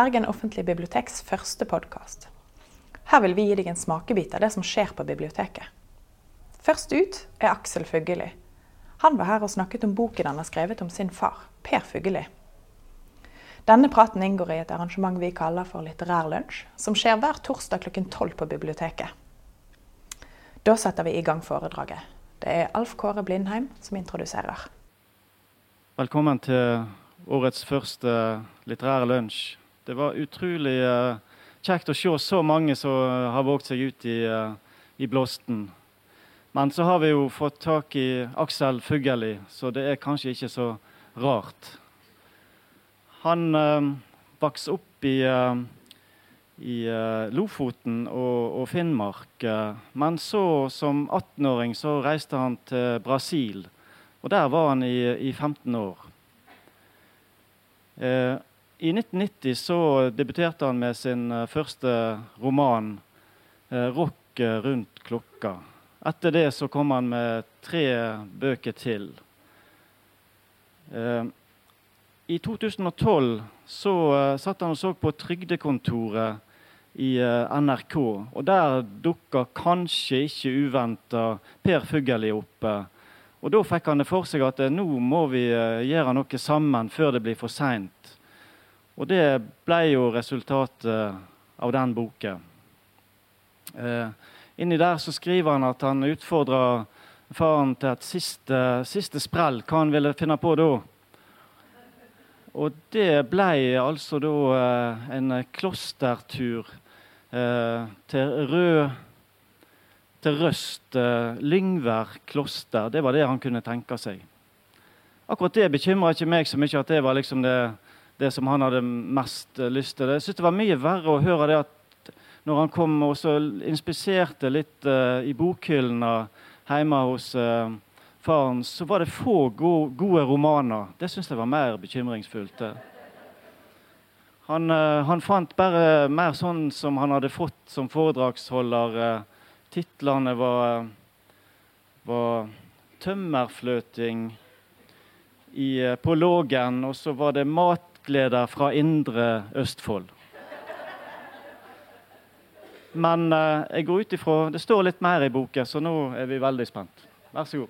Bergen offentlige biblioteks første podkast. Her vil vi gi deg en smakebit av det som skjer på biblioteket. Først ut er Aksel Fugelli. Han var her og snakket om boken han har skrevet om sin far, Per Fugelli. Denne praten inngår i et arrangement vi kaller for Litterær lunsj, som skjer hver torsdag klokken tolv på biblioteket. Da setter vi i gang foredraget. Det er Alf Kåre Blindheim som introduserer. Velkommen til årets første litterære lunsj. Det var utrolig uh, kjekt å se så mange som har våget seg ut i, uh, i blåsten. Men så har vi jo fått tak i Aksel Fugelli, så det er kanskje ikke så rart. Han uh, vokste opp i, i Lofoten og, og Finnmark. men så, som 18-åring, så reiste han til Brasil og der var han i, i 15 år. Eh, I 1990 så debuterte han med sin eh, første roman, eh, 'Rock rundt klokka'. Etter det så kom han med tre bøker til. Eh, I 2012 så satt han og så på Trygdekontoret i NRK. Og der dukka kanskje ikke uventa Per Fugelli opp. Og Da fikk han det for seg at nå må vi gjøre noe sammen før det blir for seint. Og det ble jo resultatet av den boka. Eh, inni der så skriver han at han utfordra faren til et siste, siste sprell. Hva han ville finne på da. Og det ble altså da eh, en klostertur eh, til Rød til Røst, eh, Lyngvær kloster. Det var det han kunne tenke seg. Akkurat det bekymra ikke meg så mye at det var liksom det, det som han hadde mest eh, lyst til. Jeg synes det var mye verre å høre det at når han kom og så inspiserte litt uh, i bokhyllene hjemme hos uh, faren, så var det få gode, gode romaner. Det syns jeg var mer bekymringsfullt. Han, uh, han, fant bare mer sånn som han hadde fått som foredragsholder. Titlene var, var 'Tømmerfløting i, på Lågen', og så var det 'Matgleder fra indre Østfold'. Men eh, jeg går ut ifra Det står litt mer i boka, så nå er vi veldig spent. Vær så god.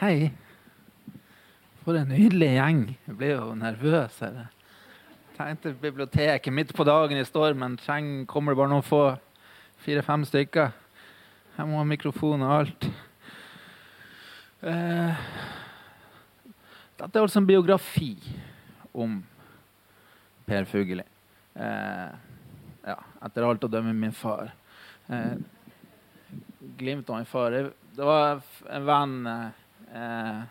Hei. For en nydelig gjeng. Jeg ble jo nervøs. her. Tenkte biblioteket midt på dagen i stormen. Treng, kommer det bare noen få fire-fem stykker. Jeg må ha mikrofon og alt. Eh, dette er altså en biografi om Per Fugelli. Eh, ja, etter alt å dømme min far. Eh, glimt av min far. Det var en venn Eh,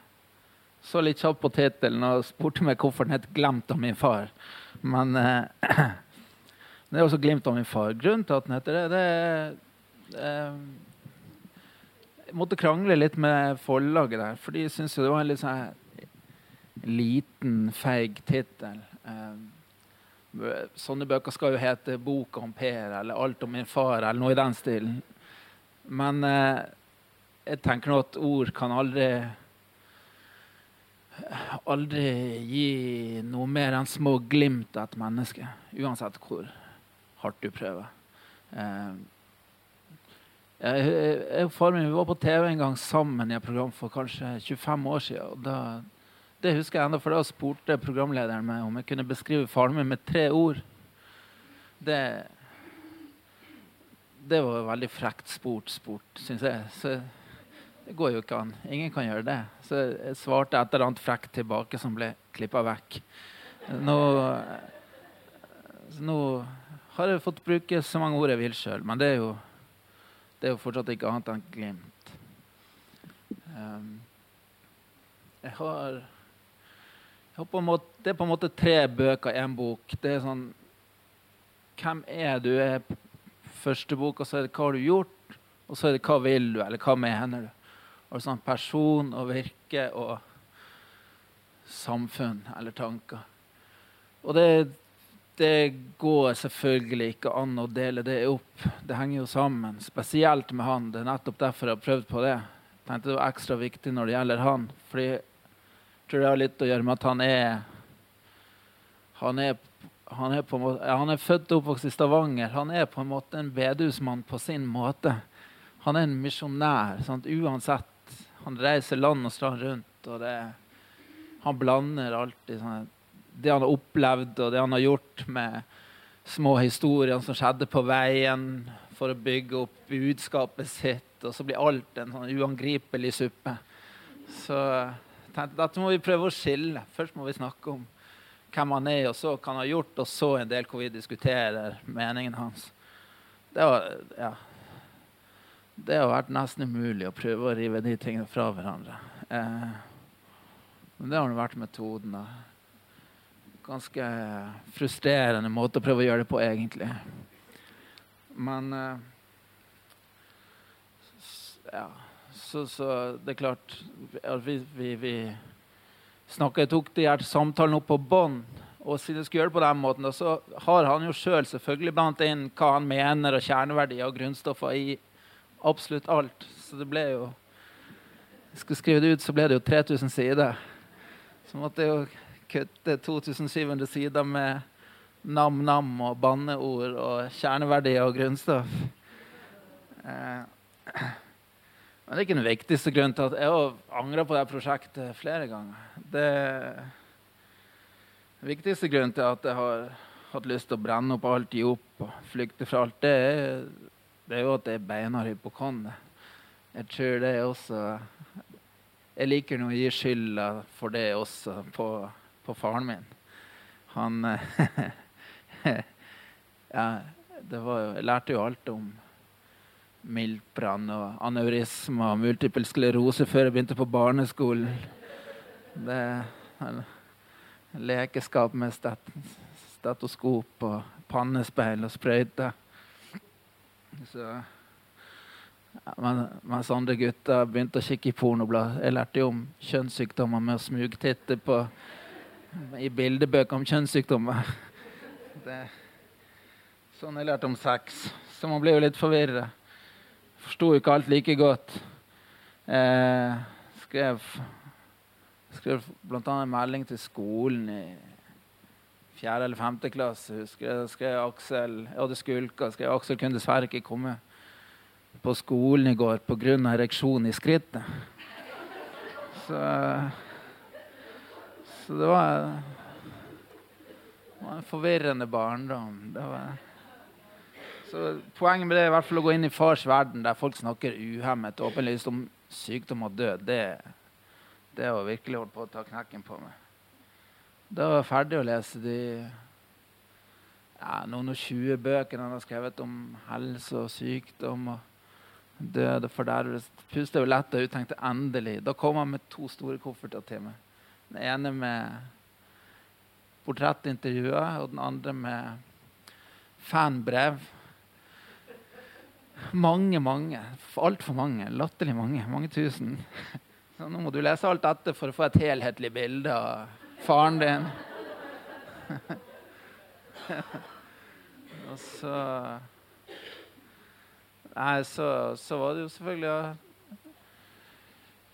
så litt kjapt på tittelen og spurte meg hvorfor den het 'Glemt av min far'. Men eh, det er også 'Glimt av min far'. Grunnen til at den heter det, det er eh, Jeg måtte krangle litt med forlaget der, for de syntes det var en litt sånn liten, feig tittel. Eh, sånne bøker skal jo hete 'Boka om Per' eller 'Alt om min far' eller noe i den stilen. Men eh, jeg tenker nå at ord kan aldri aldri gi noe mer enn små glimt av et menneske, uansett hvor hardt du prøver. Eh, jeg og faren min var på TV en gang sammen i et program for kanskje 25 år siden. Da, det husker jeg enda, for da spurte programlederen meg om jeg kunne beskrive faren min med tre ord. Det, det var veldig frekt spurt, spurt syns jeg. Så det går jo ikke an. Ingen kan gjøre det. Så jeg svarte et eller annet frekt tilbake som ble klippa vekk. Nå, nå, har jeg fått bruke så mange ord jeg vil sjøl, men det er, jo, det er, jo, fortsatt ikke annet enn glimt. Um, jeg har, jeg har måte, Det er på en måte tre bøker i én bok. Det er sånn Hvem er du? er første bok, og så er det hva har du gjort? Og så er det hva vil du, eller hva mener du? Og sånn person og virke og samfunn eller tanker. Og det det går selvfølgelig ikke an å dele det opp. Det henger jo sammen, spesielt med han. Det er nettopp derfor jeg har prøvd på det. Jeg tenkte det var ekstra viktig når det gjelder han. Fordi jeg tror det har litt å gjøre med at han er Han er, han er, måte, han er født og oppvokst i Stavanger. Han er på en måte en bedehusmann på sin måte. Han er en misjonær. Uansett. Han reiser land og strand rundt. og det, Han blander alltid sånn det han har opplevd, og det han har gjort med små historier som skjedde på veien for å bygge opp budskapet sitt. Og så blir alt en sånn uangripelig suppe. Så tenkte dette må vi prøve å skille. Først må vi snakke om hvem han er, og så hva han har gjort, og så en del hvor vi diskuterer meningen hans. Det var, ja, det har vært nesten umulig å prøve å rive de tingene fra hverandre. Eh, men det har vært metoden. da ganske frustrerende måte å prøve å gjøre det på, egentlig. Men eh, Ja. Så, så, det er klart Vi, vi, vi snakket, tok de her samtalene opp på bånd. Og siden jeg skulle gjøre det på den måten, så har han jo sjøl selv selvfølgelig blant inn hva han mener og kjerneverdier og grunnstoffer i absolutt alt. Så det ble jo Jeg skulle skrive det ut, så ble det jo 3000 sider. Så måtte jeg jo kutte 2700 sider med nam-nam og banneord og kjerneverdier og grunnstoff. Eh, men det er ikke den viktigste grunnen til at jeg har angra på det prosjektet flere ganger. Det den viktigste grunnen til at jeg har hatt lyst til å brenne opp alt, gi opp og flykte fra alt, det er, det er jo at jeg er beinhard hypokonder. Jeg tror det også Jeg liker nå å gi skylda for det også på på faren min. Han ja, var, Jeg lærte jo alt om miltbrann og aneurisme og multiple sklerose før jeg begynte på barneskolen. Det lekeskap med stet stetoskop og pannespeil og sprøyte. Så men, mens andre gutter begynte å kikke i pornoblad. Jeg lærte jo om kjønnssykdommer med å smugtitte på i bildebøker om kjønnssykdommer. Det, sånn jeg lærte om sex. Så man ble jo litt forvirra. Forsto ikke alt like godt. Eh, skrev skrev bl.a. en melding til skolen i fjerde eller femte klasse. Husker jeg skrev Aksel, jeg hadde skulka. skrev Aksel kunne dessverre ikke komme på skolen i går pga. ereksjon i skrittet. Så så det var, det var en forvirrende barndom. Var, så poenget med det er i hvert fall å gå inn i fars verden, der folk snakker uhemmet åpenlyst om sykdom og død. Det, det var virkelig holdt på å ta knekken på meg. Da var jeg ferdig å lese de ja, noen og tjue bøkene han har skrevet om helse og sykdom og død og fordervelse. Pustet jo lett ut, tenkte endelig. Da kom han med to store kofferter til meg. Den ene med portrettintervjuer, og den andre med fanbrev. Mange, mange. Altfor mange. Latterlig mange. Mange tusen. Så nå må du lese alt dette for å få et helhetlig bilde av faren din. og så Nei, så, så var det jo selvfølgelig å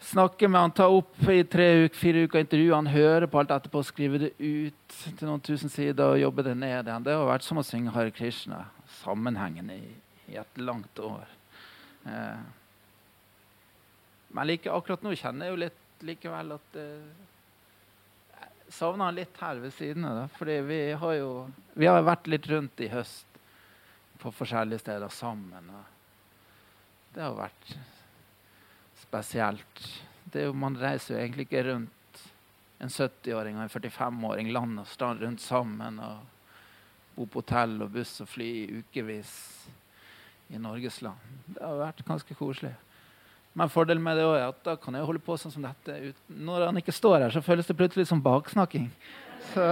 snakke med han, ta opp i tre uker, fire uker intervju. Han hører på alt etterpå, skrive det ut til noen tusen sider og jobbe det ned igjen. Det har vært som å synge Hare Krishna sammenhengende i, i et langt år. Eh. Men like, akkurat nå kjenner jeg jo litt likevel at eh, Savner han litt her ved siden av. Fordi vi har jo vi har vært litt rundt i høst på forskjellige steder sammen. Og det har vært spesielt. Jo, man reiser jo egentlig ikke rundt en 70-åring og en 45-åring land og strand rundt sammen og bo på hotell og buss og fly i ukevis i Norges land. Det har vært ganske koselig. Men fordelen med det er at da kan jeg holde på sånn som dette. Når han ikke står her, så føles det plutselig som baksnakking. Så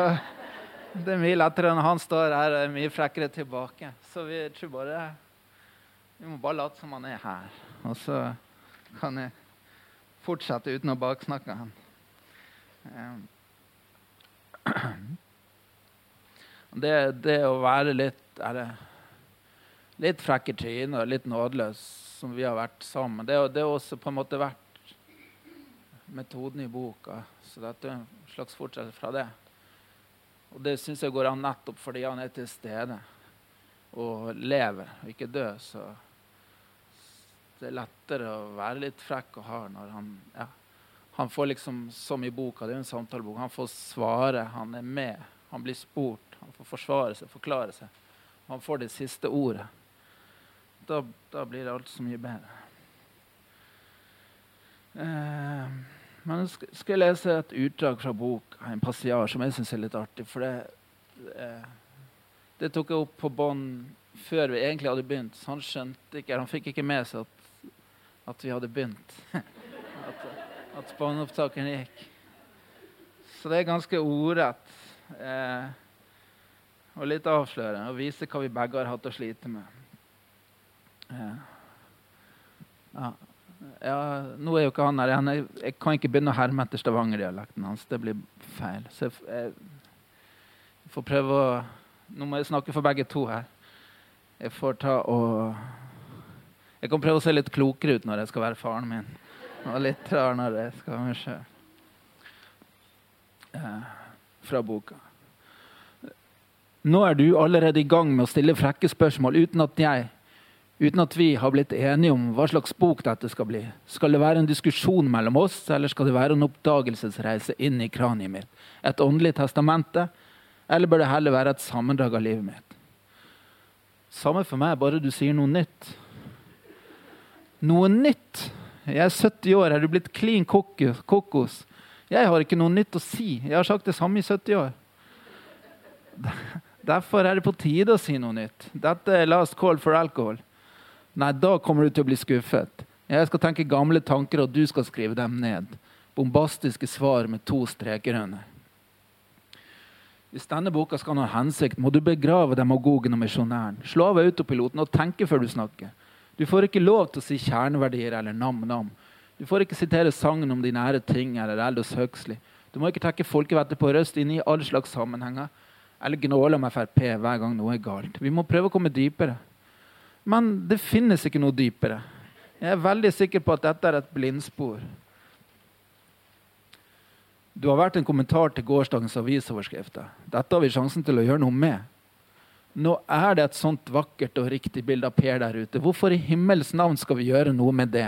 det er mye lettere når han står her og er mye frekkere tilbake. Så vi tror bare Vi må bare late som han er her. Og så kan jeg fortsette uten å baksnakke han. Eh, Det, det å være litt er det, litt frekk i trynet og litt nådeløs, som vi har vært sammen, det, det har også på en måte vært metoden i boka. Så dette er en slags fortsettelse fra det. Og det syns jeg går an nettopp fordi han er til stede og lever og ikke dør. Så det er lettere å være litt frekk og hard når han ja, Han får liksom, som i boka, det er jo en samtalebok, han får svare, han er med. Han blir spurt, han får forsvare seg, forklare seg. Han får det siste ordet. Da, da blir alt så mye bedre. Eh, men jeg skal jeg lese et utdrag fra bok, en passiar, som jeg syns er litt artig. For det, eh, det tok jeg opp på bånd før vi egentlig hadde begynt. Så han skjønte ikke, han fikk ikke med seg at, at vi hadde begynt. at at båndopptakeren gikk. Så det er ganske ordrett. Eh, og litt avslørende. Og viser hva vi begge har hatt å slite med. Ja. ja. nå er jo ikke han her. Jeg, jeg kan ikke begynne å herme etter stavangerdialekten hans. Det blir feil. Så jeg, jeg får prøve å nå må jeg snakke for begge to her. Jeg får ta og Jeg kan prøve å se litt klokere ut når jeg skal være faren min. Og litt rar når jeg skal være meg sjøl. Eh, fra boka. Nå er du allerede i gang med å stille frekke spørsmål uten at jeg uten at vi har blitt enige om hva slags bok dette skal bli. Skal det være en diskusjon mellom oss, eller skal det være en oppdagelsesreise inn i kraniet mitt? Et åndelig testamente? Eller bør det heller være et sammendrag av livet mitt? Samme for meg, bare du sier noe nytt. Noe nytt? Jeg er 70 år, er du blitt klin kokos? Jeg har ikke noe nytt å si. Jeg har sagt det samme i 70 år. Derfor er det på tide å si noe nytt. Dette er last call for alcohol. Nei, da kommer du til å bli skuffet. Jeg skal tenke gamle tanker, og du skal skrive dem ned. Bombastiske svar med to streker under. Hvis denne boka skal ha hensikt, må du begrave demagogen og misjonæren. Slå av autopiloten og tenke før du snakker. Du får ikke lov til å si kjerneverdier eller nam-nam. Du får ikke sitere sangen om de nære ting eller Aldous Huxley. Du må ikke trekke folkevettet på røst inn i alle slags sammenhenger eller gnåle om Frp hver gang noe er galt. Vi må prøve å komme dypere. Men det finnes ikke noe dypere. Jeg er veldig sikker på at dette er et blindspor. Du har vært en kommentar til gårsdagens avisoverskrifter. Dette har vi sjansen til å gjøre noe med. Nå er det et sånt vakkert og riktig bilde av Per der ute. Hvorfor i himmels navn skal vi gjøre noe med det?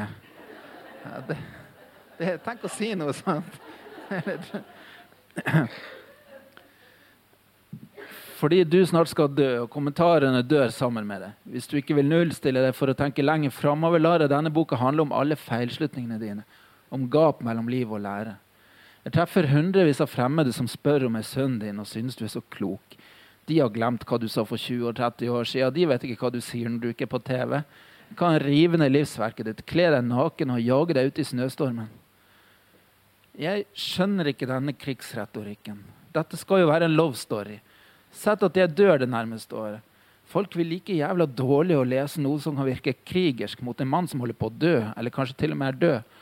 Ja, det, det tenk å si noe sånt. Fordi du snart skal dø, og kommentarene dør sammen med deg. Hvis du ikke vil nullstille deg for å tenke lenger framover, lar jeg denne boka handle om alle feilslutningene dine. Om gap mellom liv og lære. Jeg treffer hundrevis av fremmede som spør om jeg er sønnen din og synes du er så klok. De har glemt hva du sa for 20 og 30 år siden. De vet ikke hva du sier når du ikke er på TV. Jeg kan rive ned livsverket ditt, kle deg naken og jage deg ut i snøstormen. Jeg skjønner ikke denne krigsretorikken. Dette skal jo være en love story. Sett at jeg dør det nærmeste året. Folk vil like jævla dårlig å lese noe som kan virke krigersk mot en mann som holder på å dø, eller kanskje til og med er død.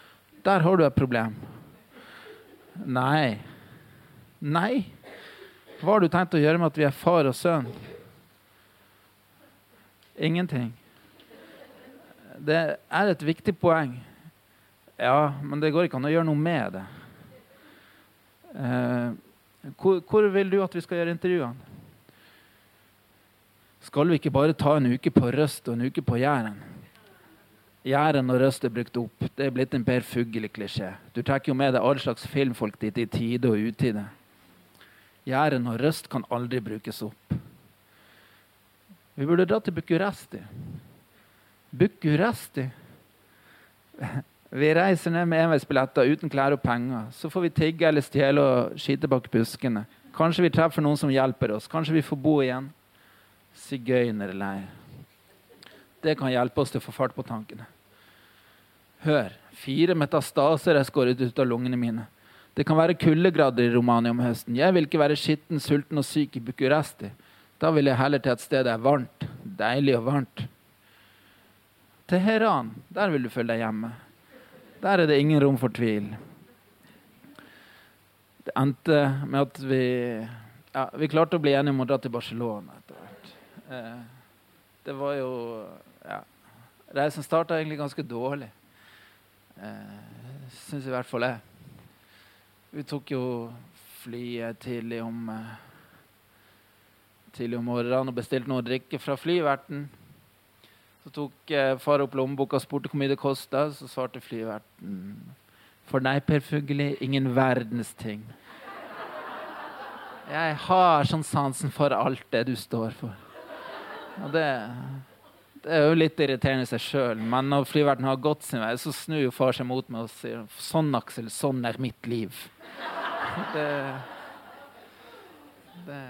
Der har du et problem. Nei. Nei. Hva har du tenkt å gjøre med at vi er far og sønn? Ingenting. Det er et viktig poeng. Ja, men det går ikke an å gjøre noe med det. Eh, hvor, hvor, vil du at vi skal gjøre intervjuene? Skal vi ikke bare ta en uke på Røst og en uke på Jæren? Jæren og Røst er brukt opp. Det er blitt en Per Fugelli-klisjé. Du tar jo med deg all slags filmfolk dit i tide og utide. Jæren og Røst kan aldri brukes opp. Vi burde dra til Bucuresti. Bucuresti? Vi reiser ned med enveisbilletter uten klær og penger. Så får vi tigge eller stjele og skite bak buskene. Kanskje vi treffer noen som hjelper oss. Kanskje vi får bo igjen. Sigøynerleir. Det kan hjelpe oss til å få fart på tankene. Hør, fire metastaser er skåret ut av lungene mine. Det kan være kuldegrader i Romania om høsten. Jeg vil ikke være skitten, sulten og syk i Bucuresti. Da vil jeg heller til et sted det er varmt. Deilig og varmt. Teheran, der vil du føle deg hjemme. Der er det ingen rom for tvil. Det endte med at vi ja, vi klarte å bli enige om å dra til Barcelona det var jo ja, Reisen starta egentlig ganske dårlig. Eh, Syns i hvert fall jeg. Vi tok jo flyet tidlig om eh, tidlig om morgenen og bestilte noe å drikke fra flyverten. Så tok eh, far opp lommeboka og spurte hvor mye det kosta. Så svarte flyverten for nei, Per Fugli, ingen verdens ting. Jeg har sånn sansen for alt det du står for. Og det, det er jo litt irriterende i seg sjøl, men når flyverten har gått sin vei, så snur jo far seg mot meg og sier sånn, Aksel, sånn er mitt liv. Det, det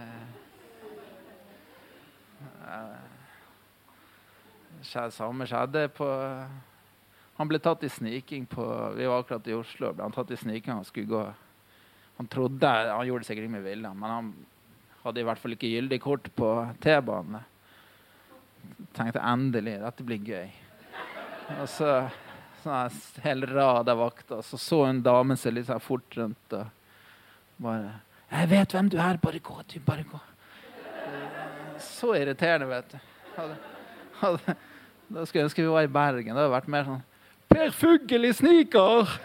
skjedde, samme skjedde på Han ble tatt i sniking på Vi var akkurat i Oslo. ble Han tatt i sniking, han skulle gå Han trodde Han gjorde det sikkert ikke med vilje, men han hadde i hvert fall ikke gyldig kort på T-banen. Tenkte endelig, dette blir gøy. Og så sånn en hel rad av vakter. Så så en dame seg litt sånn fort rundt og bare 'Jeg vet hvem du er. Bare gå, du. Bare gå.' Så irriterende, vet du. Hadde, hadde, da skulle jeg ønske vi var i Bergen. Det hadde vært mer sånn Per Fugl i sniker!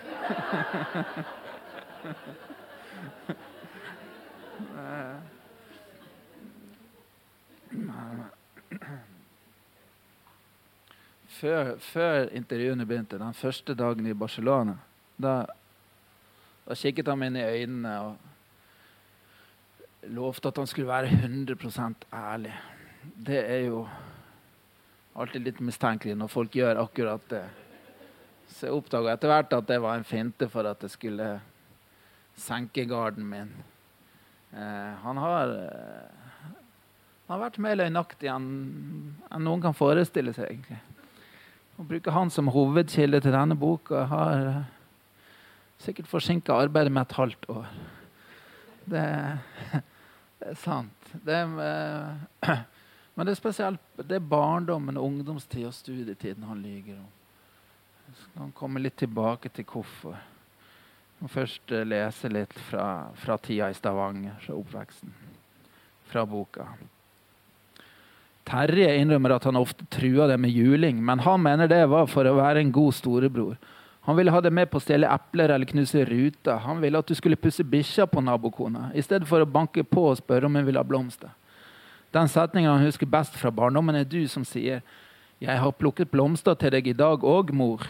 Før, før intervjuene begynte, den første dagen i Barcelona, da, da kikket han meg inn i øynene og lovte at han skulle være 100% ærlig. Det er jo alltid litt mistenkelig når folk gjør akkurat det. Så jeg oppdaga etter hvert at det var en finte for at jeg skulle senke garden min. Eh, han har eh, han har vært mer løgnaktig enn, enn noen kan forestille seg. egentlig. Å bruke han som hovedkilde til denne boka har eh, sikkert forsinka arbeidet med et halvt år. Det, det er sant. Det eh, men det er spesielt det er barndommen, ungdomstid og studietiden han lyver om. Jeg skal komme litt tilbake til hvorfor. Jeg må først eh, lese litt fra, fra tida i Stavanger, fra oppveksten. Fra boka. Terje innrømmer at han ofte trua det med juling, men han mener det var for å være en god storebror. Han ville ha det med på å stjele epler eller knuse ruter. Han ville at du skulle pusse bikkja på nabokona, i stedet for å banke på og spørre om hun ville ha blomster. Den setningen han husker best fra barndommen, er du som sier 'Jeg har plukket blomster til deg i dag òg, mor'.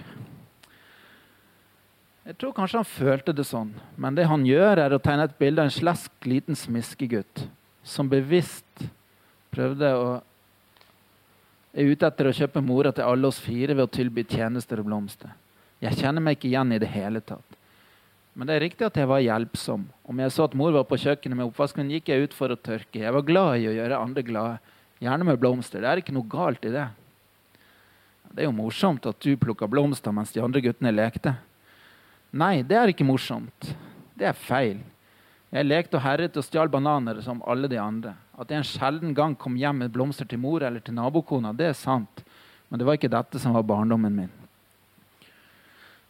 Jeg tror kanskje han følte det sånn, men det han gjør, er å tegne et bilde av en slesk liten smiskegutt som bevisst prøvde å er ute etter å kjøpe mora til alle oss fire ved å tilby tjenester og blomster. Jeg kjenner meg ikke igjen i det hele tatt. Men det er riktig at jeg var hjelpsom. Om jeg så at mor var på kjøkkenet med oppvasken, gikk jeg ut for å tørke. Jeg var glad i å gjøre andre glade, gjerne med blomster. Det er ikke noe galt i det. Det er jo morsomt at du plukka blomster mens de andre guttene lekte. Nei, det er ikke morsomt. Det er feil. Jeg lekte og herret og stjal bananer som alle de andre. At jeg en sjelden gang kom hjem med blomster til mor eller til nabokona, det er sant. Men det var ikke dette som var barndommen min.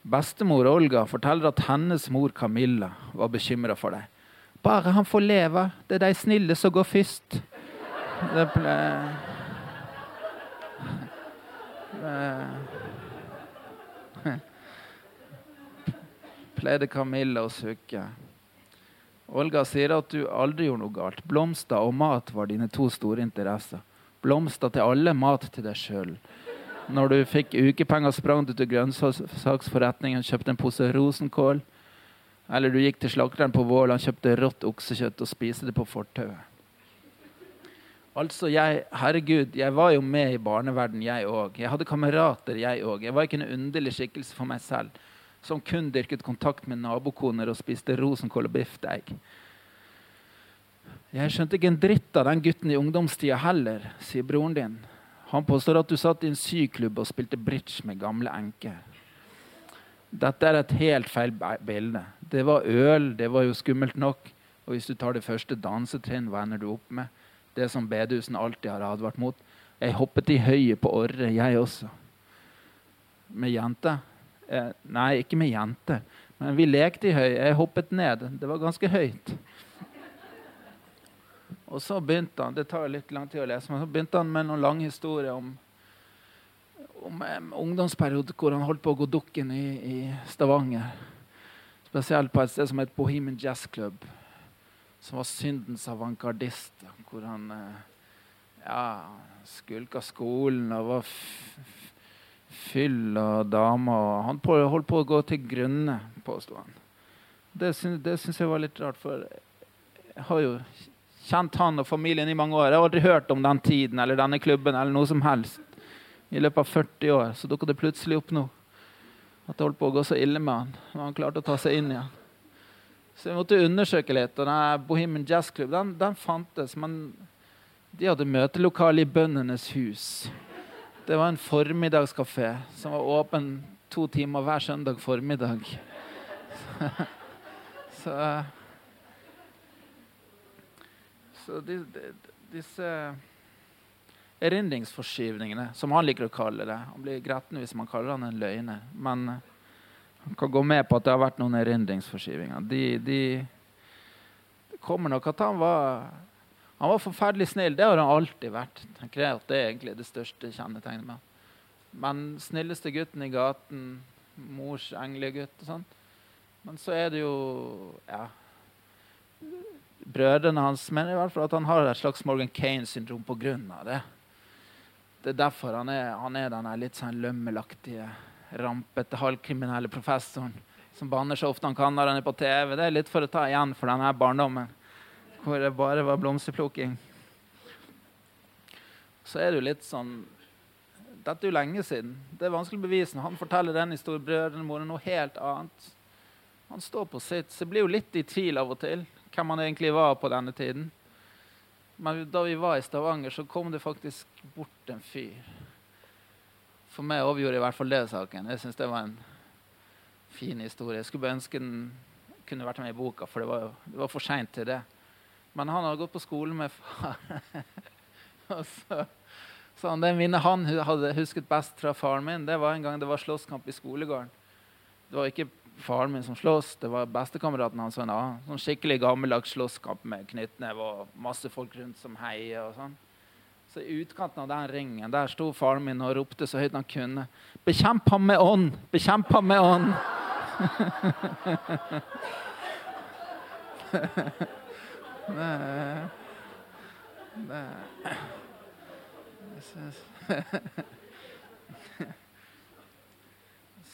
Bestemor Olga forteller at hennes mor Camilla var bekymra for deg. Bare han får leve. Det er de snille som går først. Det ble... Pleide Camilla å sukke. Olga sier at du aldri gjorde noe galt. Blomster og mat var dine to store interesser. Blomster til alle, mat til deg sjøl. Når du fikk ukepenger, sprang du til grønnsaksforretningen kjøpte en pose rosenkål. Eller du gikk til slakteren på Våland, kjøpte rått oksekjøtt og spiste det på fortauet. Altså, jeg, herregud, jeg var jo med i barneverden, jeg òg. Jeg hadde kamerater, jeg òg. Jeg var ikke en underlig skikkelse for meg selv som kun dyrket kontakt med nabokoner og spiste rosenkål og biffdeig. Jeg skjønte ikke en dritt av den gutten i ungdomstida heller, sier broren din. Han påstår at du satt i en syklubb og spilte bridge med gamle enker. Dette er et helt feil bilde. Det var øl, det var jo skummelt nok. Og hvis du tar det første dansetrinn, hva ender du opp med? Det som bedehusene alltid har advart mot. Jeg hoppet i høyet på Orre, jeg også. Med jenter. Eh, nei, ikke med jenter. Men vi lekte i høy. Jeg hoppet ned. Det var ganske høyt. Og så begynte han det tar litt lang tid å lese, men så begynte han med noen lang historier om, om en ungdomsperiode hvor han holdt på å gå dukken i, i Stavanger. Spesielt på et sted som het Bohemian Jazz Club, som var syndens avantgardist. Hvor han eh, ja, skulka skolen og var fyll og damer. Han holdt på å gå til grunne, påsto han. Det syns jeg var litt rart, for jeg har jo kjent han og familien i mange år. Jeg har aldri hørt om den tiden eller denne klubben eller noe som helst. I løpet av 40 år så dukka det plutselig opp nå at det holdt på å gå så ille med han. Og han klarte å ta seg inn igjen. Så jeg måtte undersøke litt. og denne Bohemian Jazz Club den, den fantes, men de hadde møtelokale i Bøndenes hus. Det var en formiddagskafé som var åpen to timer hver søndag formiddag. så så de, de, disse erindringsforskyvningene, som han liker å kalle det Han blir gretten hvis man kaller han en løgner. Men eh, han kan gå med på at det har vært noen erindringsforskyvninger. De, de, det kommer nok at han var han var forferdelig snill. Det har han alltid vært. tenker jeg at Det er egentlig det største kjennetegnet med Men snilleste gutten i gaten, mors englegutt og sånt. Men så er det jo ja, brødrene hans mener i hvert fall at han har et slags Morgan Kane-syndrom pga. det. Det er derfor han er, han er den litt sånn lømmelaktige, rampete, halvkriminelle professoren som banner så ofte han kan når han er på TV. Det er litt for å ta igjen for denne barndommen hvor det bare var blomsterplukking. Så er det jo litt sånn Dette er jo lenge siden. Det er vanskelig å bevise. Når han forteller den historien, brødrene våre, noe helt annet. Han står på sitt. Så jeg blir jo litt i tvil av og til hvem han egentlig var på denne tiden. Men da vi var i Stavanger, så kom det faktisk bort en fyr. For meg overgjorde i hvert fall det saken. Jeg syns det var en fin historie. Jeg skulle bare ønske den kunne vært med i boka, for det var, det var for seint til det. Men han hadde gått på skole med far. og så sa han den minnet han hadde husket best fra faren min, det var en gang det var slåsskamp i skolegården. Det var ikke faren min som slåss. Det var bestekameraten hans. En ja. Sånn skikkelig gammeldags slåsskamp med knyttneve og masse folk rundt som heier. og sånn. Så i utkanten av den ringen der sto faren min og ropte så høyt han kunne. Bekjemp ham med ånd! Bekjemp ham med ånd! det, det.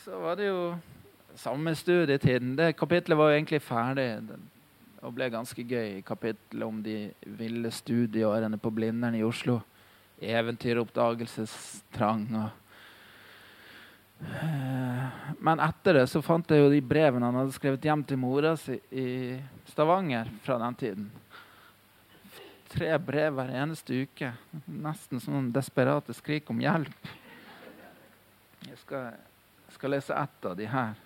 Så var det jo samme studietiden. Det kapitlet var jo egentlig ferdig og ble ganske gøy. Kapitlet om de ville studieårene på Blindern i Oslo. Eventyroppdagelsestrang og eh, Men etter det så fant jeg jo de brevene han hadde skrevet hjem til mora si i Stavanger fra den tiden. Tre brev hver eneste uke. Nesten sånn desperate skrik om hjelp. Jeg skal, skal lese ett av de her.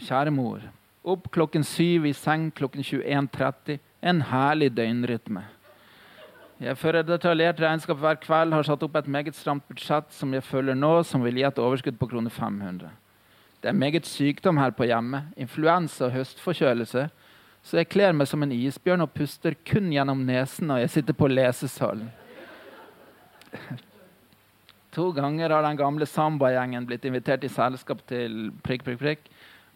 Kjære mor. Opp klokken syv, i seng klokken 21.30. En herlig døgnrytme. Jeg fører detaljert regnskap hver kveld, har satt opp et meget stramt budsjett som jeg følger nå, som vil gi et overskudd på kroner 500. Det er meget sykdom her på hjemmet, influensa og høstforkjølelse, så jeg kler meg som en isbjørn og puster kun gjennom nesen når jeg sitter på lesesalen. To ganger har den gamle sambagjengen blitt invitert i selskap til prikk, prikk, prikk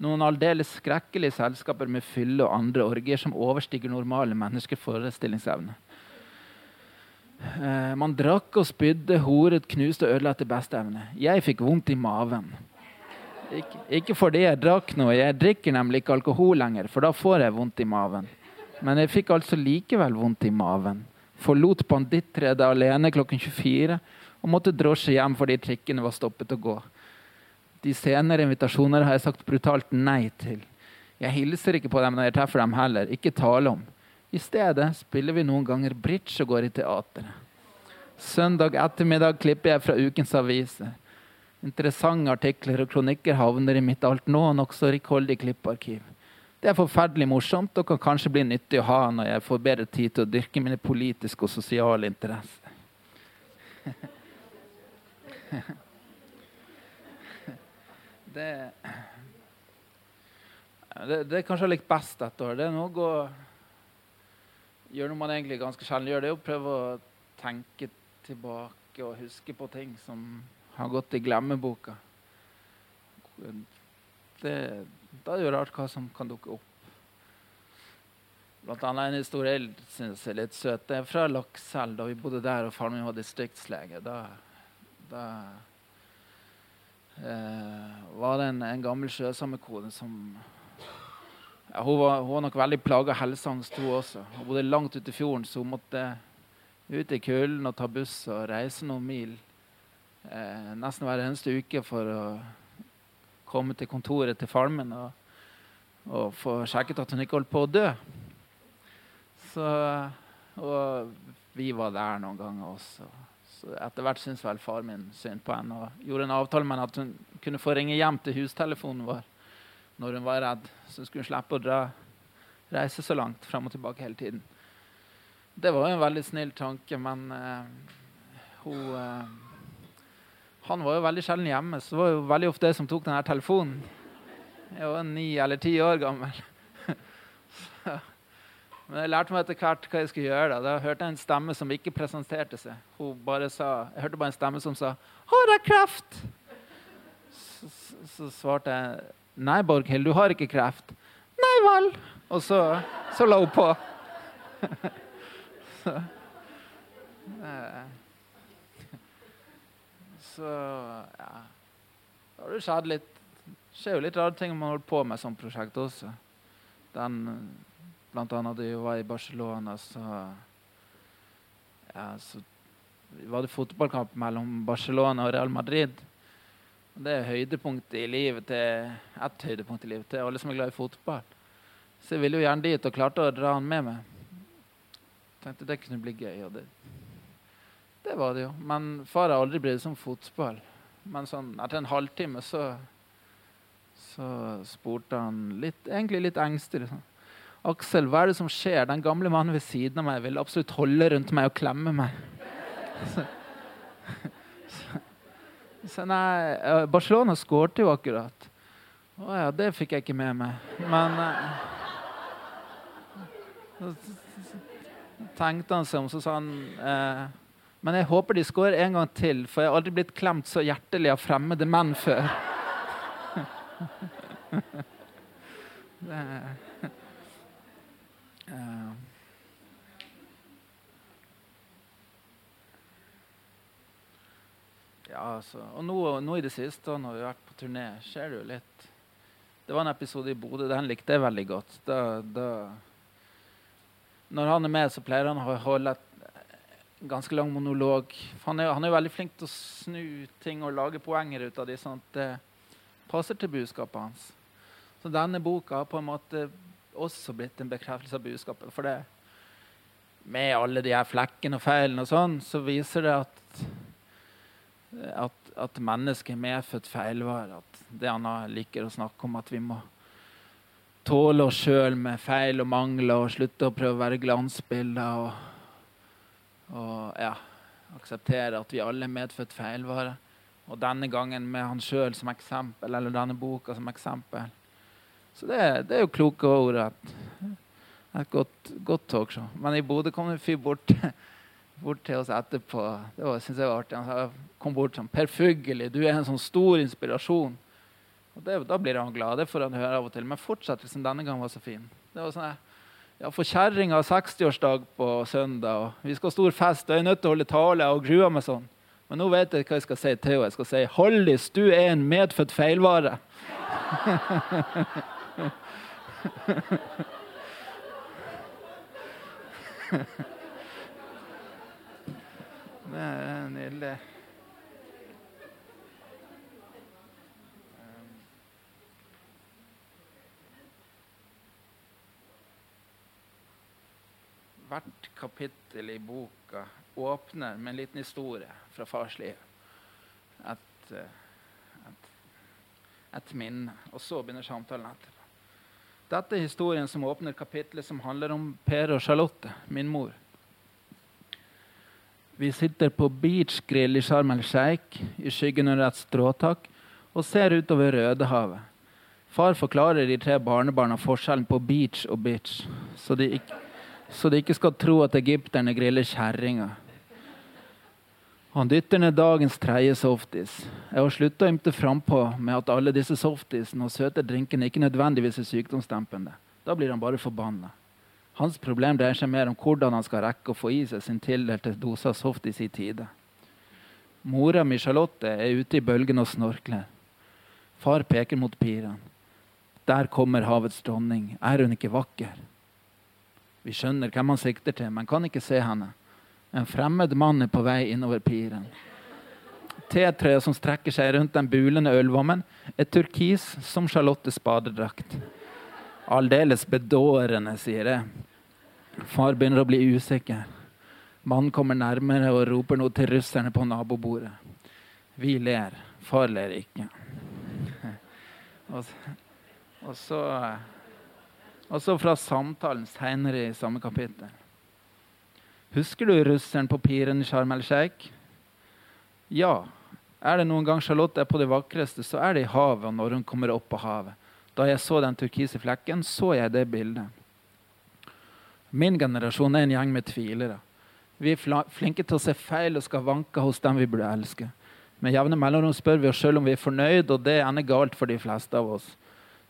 noen aldeles skrekkelige selskaper med fylle og andre orgier som overstiger normale menneskers forestillingsevne. Eh, man drakk og spydde, horet, knuste og ødela etter beste evne. Jeg fikk vondt i maven. Ik ikke fordi jeg drakk noe, jeg drikker nemlig ikke alkohol lenger, for da får jeg vondt i maven. Men jeg fikk altså likevel vondt i maven. Forlot bandittredet alene klokken 24 og måtte drosje hjem fordi trikkene var stoppet å gå. De senere invitasjoner har jeg sagt brutalt nei til. Jeg hilser ikke på dem når jeg treffer dem heller. Ikke tale om. I stedet spiller vi noen ganger bridge og går i teateret. Søndag ettermiddag klipper jeg fra ukens aviser. Interessante artikler og kronikker havner i mitt alt nå nokså rikholdig klipparkiv. Det er forferdelig morsomt og kan kanskje bli nyttig å ha når jeg får bedre tid til å dyrke mine politiske og sosiale interesser. det, det, det er kanskje likt best dette år. Det er noe å gjøre noe man egentlig ganske sjelden gjør, det er å prøve å tenke tilbake og huske på ting som har gått i glemmeboka. Det, da er det jo rart hva som kan dukke opp. Blant annet en historie jeg syns er litt søt. Det er fra Lakselv, da vi bodde der og faren min var distriktslege. Da, da eh, var det en, en gammel sjøsamekone som ja, hun, var, hun, var, nok veldig plaga av helseangst, hun også. Hun bodde langt ute i fjorden, så hun måtte ut i kulden og ta buss og reise noen mil eh, nesten hver eneste uke for å komme til kontoret til faren min og, og få sjekket at hun ikke holdt på å dø. Så, og vi var der noen ganger også. Så etter hvert syntes vel far min synd på henne og gjorde en avtale med henne at hun kunne få ringe hjem til hustelefonen vår når hun var redd, så skulle hun slippe å dra, reise så langt frem og tilbake hele tiden. Det var en veldig snill tanke, men uh, hun uh, Han var jo veldig sjelden hjemme, så det var jo veldig ofte jeg som tok denne telefonen. Jeg var ni eller ti år gammel. så, men jeg lærte meg etter hvert hva jeg skulle gjøre. Da, da hørte jeg en stemme som ikke presenterte seg. Hun bare sa, Jeg hørte bare en stemme som sa 'Har jeg kreft?' Så, så, så svarte jeg 'Nei, Borghild, du har ikke kreft.' 'Nei vel.' Og så, så la hun på. så, eh, så ja Da har det skjedd litt skjer jo litt rare ting man holder på med sånt prosjekt også. Den Blant annet da vi var i Barcelona, så, ja, så var det fotballkamp mellom Barcelona og Real Madrid. Det er høydepunktet i livet til ett høydepunkt i livet til alle som er glad i fotball. Så jeg ville jo gjerne dit og klarte å dra han med meg. Tenkte det kunne bli gøy. og det, det var det jo. Men far har aldri brydd seg om fotball. Men sånn, etter en halvtime så, så spurte han litt, egentlig litt engstelig. Sånn. Aksel, hva er det som skjer? Den gamle mannen ved siden av meg vil absolutt holde rundt meg og klemme meg. Så, så, så nei, Barcelona skårte jo akkurat. Å ja, det fikk jeg ikke med meg. Men Så tenkte han seg om, så sa han eh, Men jeg håper de skårer en gang til, for jeg har aldri blitt klemt så hjertelig av fremmede menn før. ja, altså. Og nå, nå, i det siste, når vi har vært på turné, skjer det jo litt Det var en episode i Bodø. Den likte jeg veldig godt. Da, da, når han er med, så pleier han å holde et ganske lang monolog. Han er, han er veldig flink til å snu ting og lage poenger ut av dem, sånn at det passer til budskapet hans. Så denne boka har på en måte også blitt en bekreftelse av budskapet. For det, med alle de her flekkene og feilene og sånn, så viser det at, at, at mennesket er medfødt feilvare. At det han liker å snakke om, at vi må tåle oss sjøl med feil og mangler og slutte å prøve å være glansbilder. Og, og ja, akseptere at vi alle er medfødt feilvare. Og denne gangen med han sjøl som eksempel, eller denne boka som eksempel. Så det, det, er jo kloke ord. Et, et godt, godt, talkshow. Men i Bodø kom en fyr bort, bort, til oss etterpå. Det var, synes jeg var artig. Han kom bort sånn Per Fugelli, du er en sånn stor inspirasjon. Og det, Da blir han glad. Det får han høre av og til. Men fortsettelsen denne gangen var så fin. Det var sånn, ja, For kjerringa har 60-årsdag på søndag, og vi skal ha stor fest, og jeg er nødt til å holde tale og grue meg sånn. Men nå vet jeg hva jeg skal si til henne. Jeg skal si 'Hollis, du er en medfødt feilvare'. Det er nydelig. Hvert kapittel i boka åpner med en liten historie fra fars liv. Et, et, et minne. Og så begynner samtalen etterpå. Dette er historien som åpner kapitlet som handler om Per og Charlotte, min mor. Vi sitter på beachgrill i Sharm el Sheikh i skyggen under et stråtak og ser utover Rødehavet. Far forklarer de tre barnebarna forskjellen på beach og bitch, så de ikke, så de ikke skal tro at egypterne griller kjerringer. Han dytter ned dagens tredje softis. Jeg har slutta å ymte frampå med at alle disse softisene og søte drinkene ikke nødvendigvis er sykdomsdempende. Da blir han bare forbanna. Hans problem dreier seg mer om hvordan han skal rekke å få i seg sin tildelte dose av softis i tide. Mora mi Charlotte er ute i bølgene og snorkler. Far peker mot piren. Der kommer havets dronning. Er hun ikke vakker? Vi skjønner hvem han sikter til, men kan ikke se henne. En fremmed mann er på vei innover piren. T-trøya som strekker seg rundt den bulende ølvommen, er turkis som Charlottes badedrakt. Aldeles bedårende, sier jeg. Far begynner å bli usikker. Mannen kommer nærmere og roper noe til russerne på nabobordet. Vi ler. Far ler ikke. Og, og så, og så fra samtalen seinere i samme kapittel. Husker du russeren på piren Sharm el-Sheikh? Ja. Er det noen gang Charlotte er på det vakreste, så er det i havet og når hun kommer opp på havet. Da jeg så den turkise flekken, så jeg det bildet. Min generasjon er en gjeng med tvilere. Vi er flinke til å se feil og skal vanke hos dem vi burde elske. Med jevne mellomrom spør vi oss sjøl om vi er fornøyd, og det ender galt for de fleste av oss.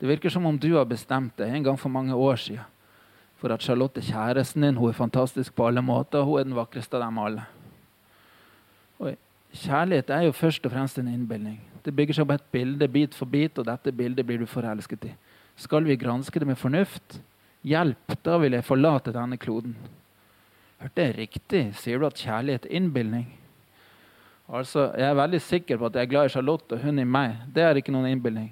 Det virker som om du har bestemt det en gang for mange år siden for at Charlotte er kjæresten din hun er fantastisk på alle måter. Hun er den vakreste av dem alle. Og Kjærlighet er jo først og fremst en innbilning. Det bygger seg på et bilde bit for bit, og dette bildet blir du forelsket i. Skal vi granske det med fornuft? Hjelp, da vil jeg forlate denne kloden. Hørte jeg riktig? Sier du at kjærlighet er innbilning? Altså, Jeg er veldig sikker på at jeg er glad i Charlotte og hun i meg. Det er ikke noen innbilning.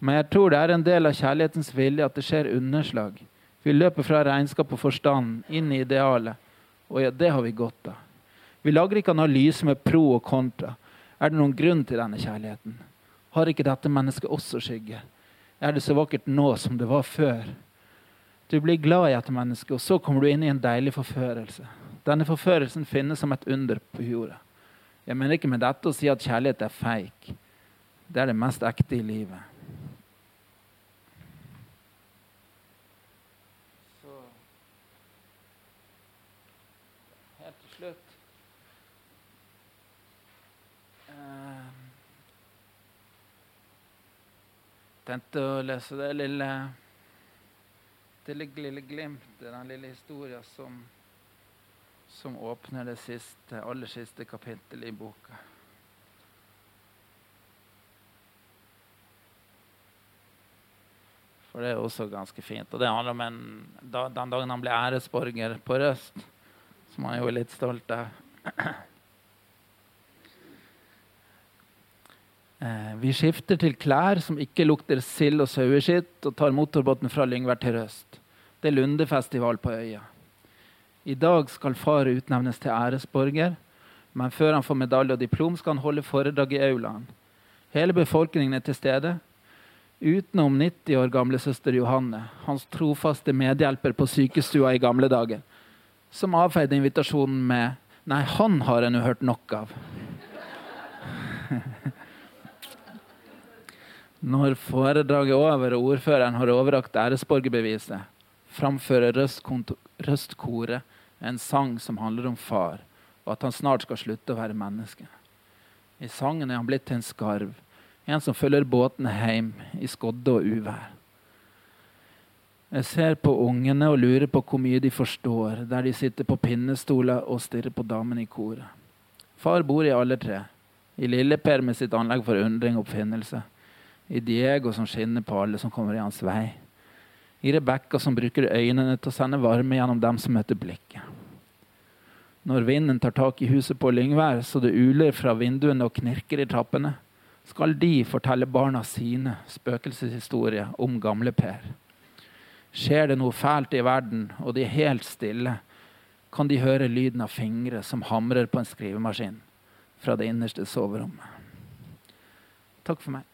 Men jeg tror det er en del av kjærlighetens vilje at det skjer underslag. Vi løper fra regnskap og forstand inn i idealet. Og ja, det har vi godt av. Vi lager ikke analyse med pro og kontra. Er det noen grunn til denne kjærligheten? Har ikke dette mennesket også skygge? Er det så vakkert nå som det var før? Du blir glad i dette mennesket, og så kommer du inn i en deilig forførelse. Denne forførelsen finnes som et under på jorda. Jeg mener ikke med dette å si at kjærlighet er feik. Det er det mest ekte i livet. Tenkte å lese det lille, det lille glimtet, den lille historien som, som åpner det siste, aller siste kapittelet i boka. For det er også ganske fint. Og det handler om en, den dagen han ble æresborger på Røst, som han jo er litt stolt av. vi skifter til klær som ikke lukter sild og saueskitt, og tar motorbåten fra Lyngvær til Røst. Det er lundefestival på øya. I dag skal far utnevnes til æresborger, men før han får medalje og diplom, skal han holde foredrag i aulaen. Hele befolkningen er til stede, utenom 90 år gamle søster Johanne, hans trofaste medhjelper på sykestua i gamle dager, som avfeide invitasjonen med 'Nei, han har jeg nå hørt nok av'. Når foredraget er over og ordføreren har overrakt æresborgerbeviset, framfører Røstkoret en sang som handler om far, og at han snart skal slutte å være menneske. I sangen er han blitt til en skarv, en som følger båtene hjem i skodde og uvær. Jeg ser på ungene og lurer på hvor mye de forstår, der de sitter på pinnestoler og stirrer på damene i koret. Far bor i alle tre, i Lille-Per med sitt anlegg for undring og oppfinnelse i Diego som skinner på alle som kommer i hans vei. I Rebekka som bruker øynene til å sende varme gjennom dem som møter blikket. Når vinden tar tak i huset på Lyngvær så det uler fra vinduene og knirker i trappene, skal de fortelle barna sine spøkelseshistorier om gamle Per. Skjer det noe fælt i verden, og de er helt stille, kan de høre lyden av fingre som hamrer på en skrivemaskin fra det innerste soverommet. Takk for meg.